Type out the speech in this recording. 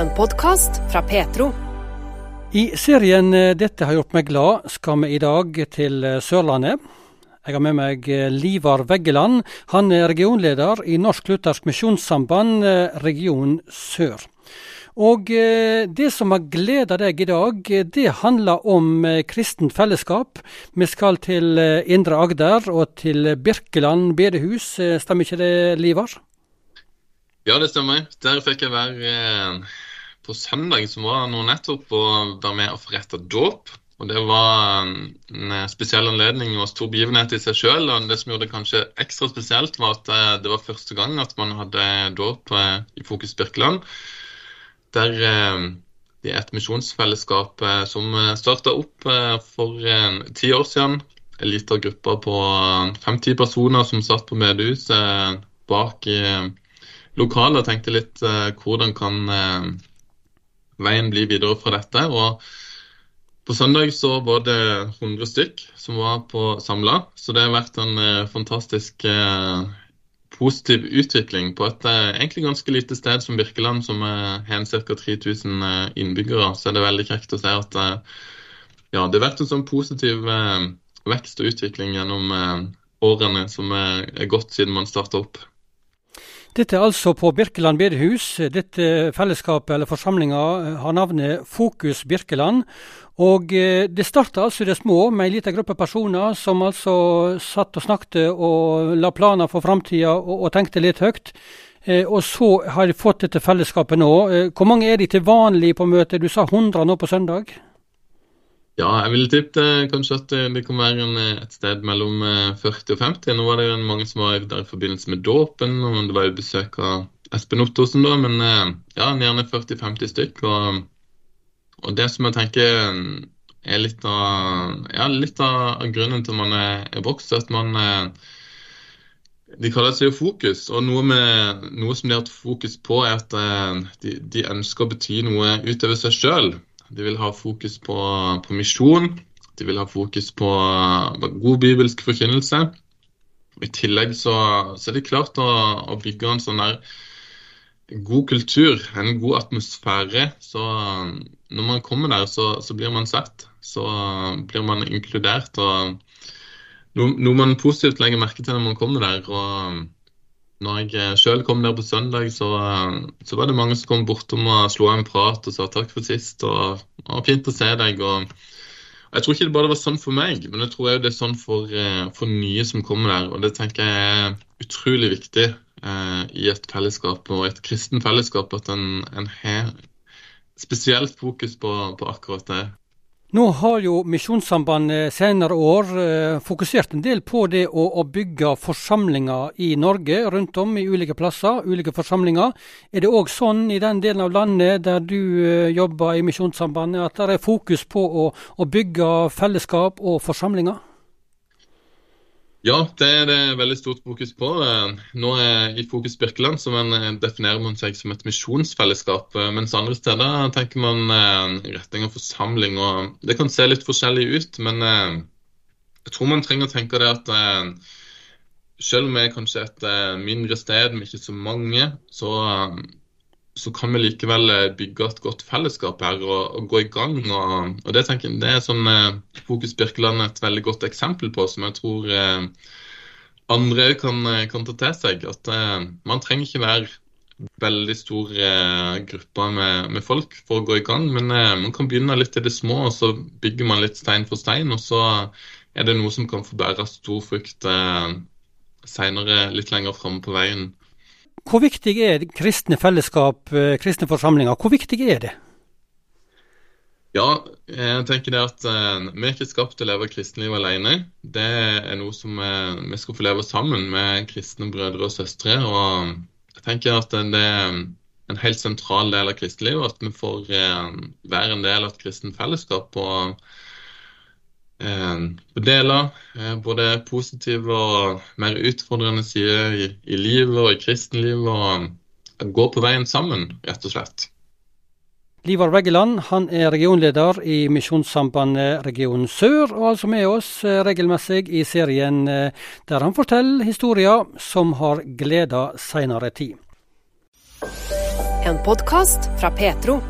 en podkast fra Petro. I serien eh, 'Dette har gjort meg glad' skal vi i dag til eh, Sørlandet. Jeg har med meg eh, Livar Veggeland. Han er regionleder i Norsk Luthersk Misjonssamband, region sør. Og det som har gleda deg i dag, det handler om kristent fellesskap. Vi skal til Indre Agder og til Birkeland bedehus. Stemmer ikke det, Livar? Ja, det stemmer. Der fikk jeg være på søndag som var nå nettopp å være med og forrette dåp. Og Det var en spesiell anledning og stor begivenhet i seg sjøl. Det som gjorde det kanskje ekstra spesielt, var at eh, det var første gang at man hadde dåp eh, i Fokus Birkeland. Der eh, det er et misjonsfellesskap som starta opp for ti år siden. En liten gruppe på fem-ti personer som satt på medhuset bak i lokalet og tenkte litt hvordan kan veien blir videre fra dette. og på søndag så var det 100 stykk som var på samla, så det har vært en eh, fantastisk eh, positiv utvikling på et eh, egentlig ganske lite sted som Birkeland, som har ca. 3000 eh, innbyggere. Så er det veldig kjekt å se at ja, det har vært en sånn positiv vekst og utvikling gjennom årene som er gått siden man starta opp. Dette er altså på Birkeland bedehus. Dette fellesskapet eller forsamlinga har navnet Fokus Birkeland. Og eh, Det starta altså i det små med en liten gruppe personer som altså satt og snakket og la planer for framtida og, og, tenkte litt høyt. Eh, og så har de fått dette fellesskapet nå. Eh, hvor mange er de til vanlig på møtet? Du sa 100 nå på søndag? Ja, jeg ville tippet kanskje at det kan være en, et sted mellom 40 eh, og 50. Nå var det jo mange som var der i forbindelse med dåpen, og det var jo besøk av Espen Ottosen da, men eh, ja, gjerne 40-50 stykk. Og, og, det som jeg tenker er litt av, ja, litt av grunnen til at man er, er vokst, at man eh, de kaller seg jo Fokus, og noe, med, noe som de har hatt fokus på, er at de, de ønsker å bety noe utover seg sjøl. De vil ha fokus på, på misjon. De vil ha fokus på, på god bibelsk forkynnelse. I tillegg så, så er det klart å, å, bygge en sånn der god kultur, en god atmosfære. Så når man kommer der, så, så blir man sett. Så blir man inkludert. og noe, noe man positivt legger merke til når man kommer der. og når jeg eh, sjøl kom der på søndag, så, eh, så, var det mange som kom bortom og slo en prat og sa takk for sist. og, og Fint å se deg. og Jeg tror ikke det bare var sånn for meg, men jeg tror det er sånn for, eh, for nye som kommer der. og Det tenker jeg er utrolig viktig eh, i et fellesskap og et kristen fellesskap at en, en har spesielt fokus på, på akkurat det. Nå har jo Misjonssambandet senere år eh, fokusert en del på det å, å, bygge forsamlinger i Norge, rundt om i ulike plasser, ulike forsamlinger. Er det òg sånn i den delen av landet der du eh, jobber i Misjonssambandet, at det er fokus på å, å bygge fellesskap og forsamlinger? Ja, det er det veldig stort fokus på. Nå er i Fokus Birkeland så eh, definerer man seg som et misjonsfellesskap, eh, mens andre steder tenker man eh, retning og forsamling. og Det kan se litt forskjellig ut, men jeg tror man trenger å tenke det at selv om vi er kanskje et mindre sted med ikke så mange, så så kan vi likevel eh, bygge et godt fellesskap her og, og gå i gang. Og, og det, jeg, det, er sånn eh, Fokus Birkeland et veldig godt eksempel på, som jeg tror eh, andre kan, eh, kan, ta til seg. At eh, man trenger ikke være veldig stor eh, grupper med, med, folk for å gå i gang, men man kan begynne litt i det små, og så bygger man litt stein for stein. Og så er det noe som kan få bære stor frukt eh, seinere, litt lenger framme på veien. Hvor viktig er kristne fellesskap, eh, kristne forsamlinger, hvor viktig er det? Ja, jeg tenker det at uh, vi er ikke skapt til å leve kristenlivet alene. Det er noe som uh, vi skal få leve sammen med kristne brødre og søstre. Og jeg tenker at det er en helt sentral del av kristenlivet at vi får være en del av et kristent fellesskap. og Eh, deler eh, både positive og mer utfordrende sider i, i livet og i kristenlivet. Og gå på veien sammen, rett og slett. Livar Veggeland han er regionleder i Misjonssambandet region sør, og altså med oss eh, regelmessig i serien der han forteller historier som har gleda seinere tid. En podkast fra Petro.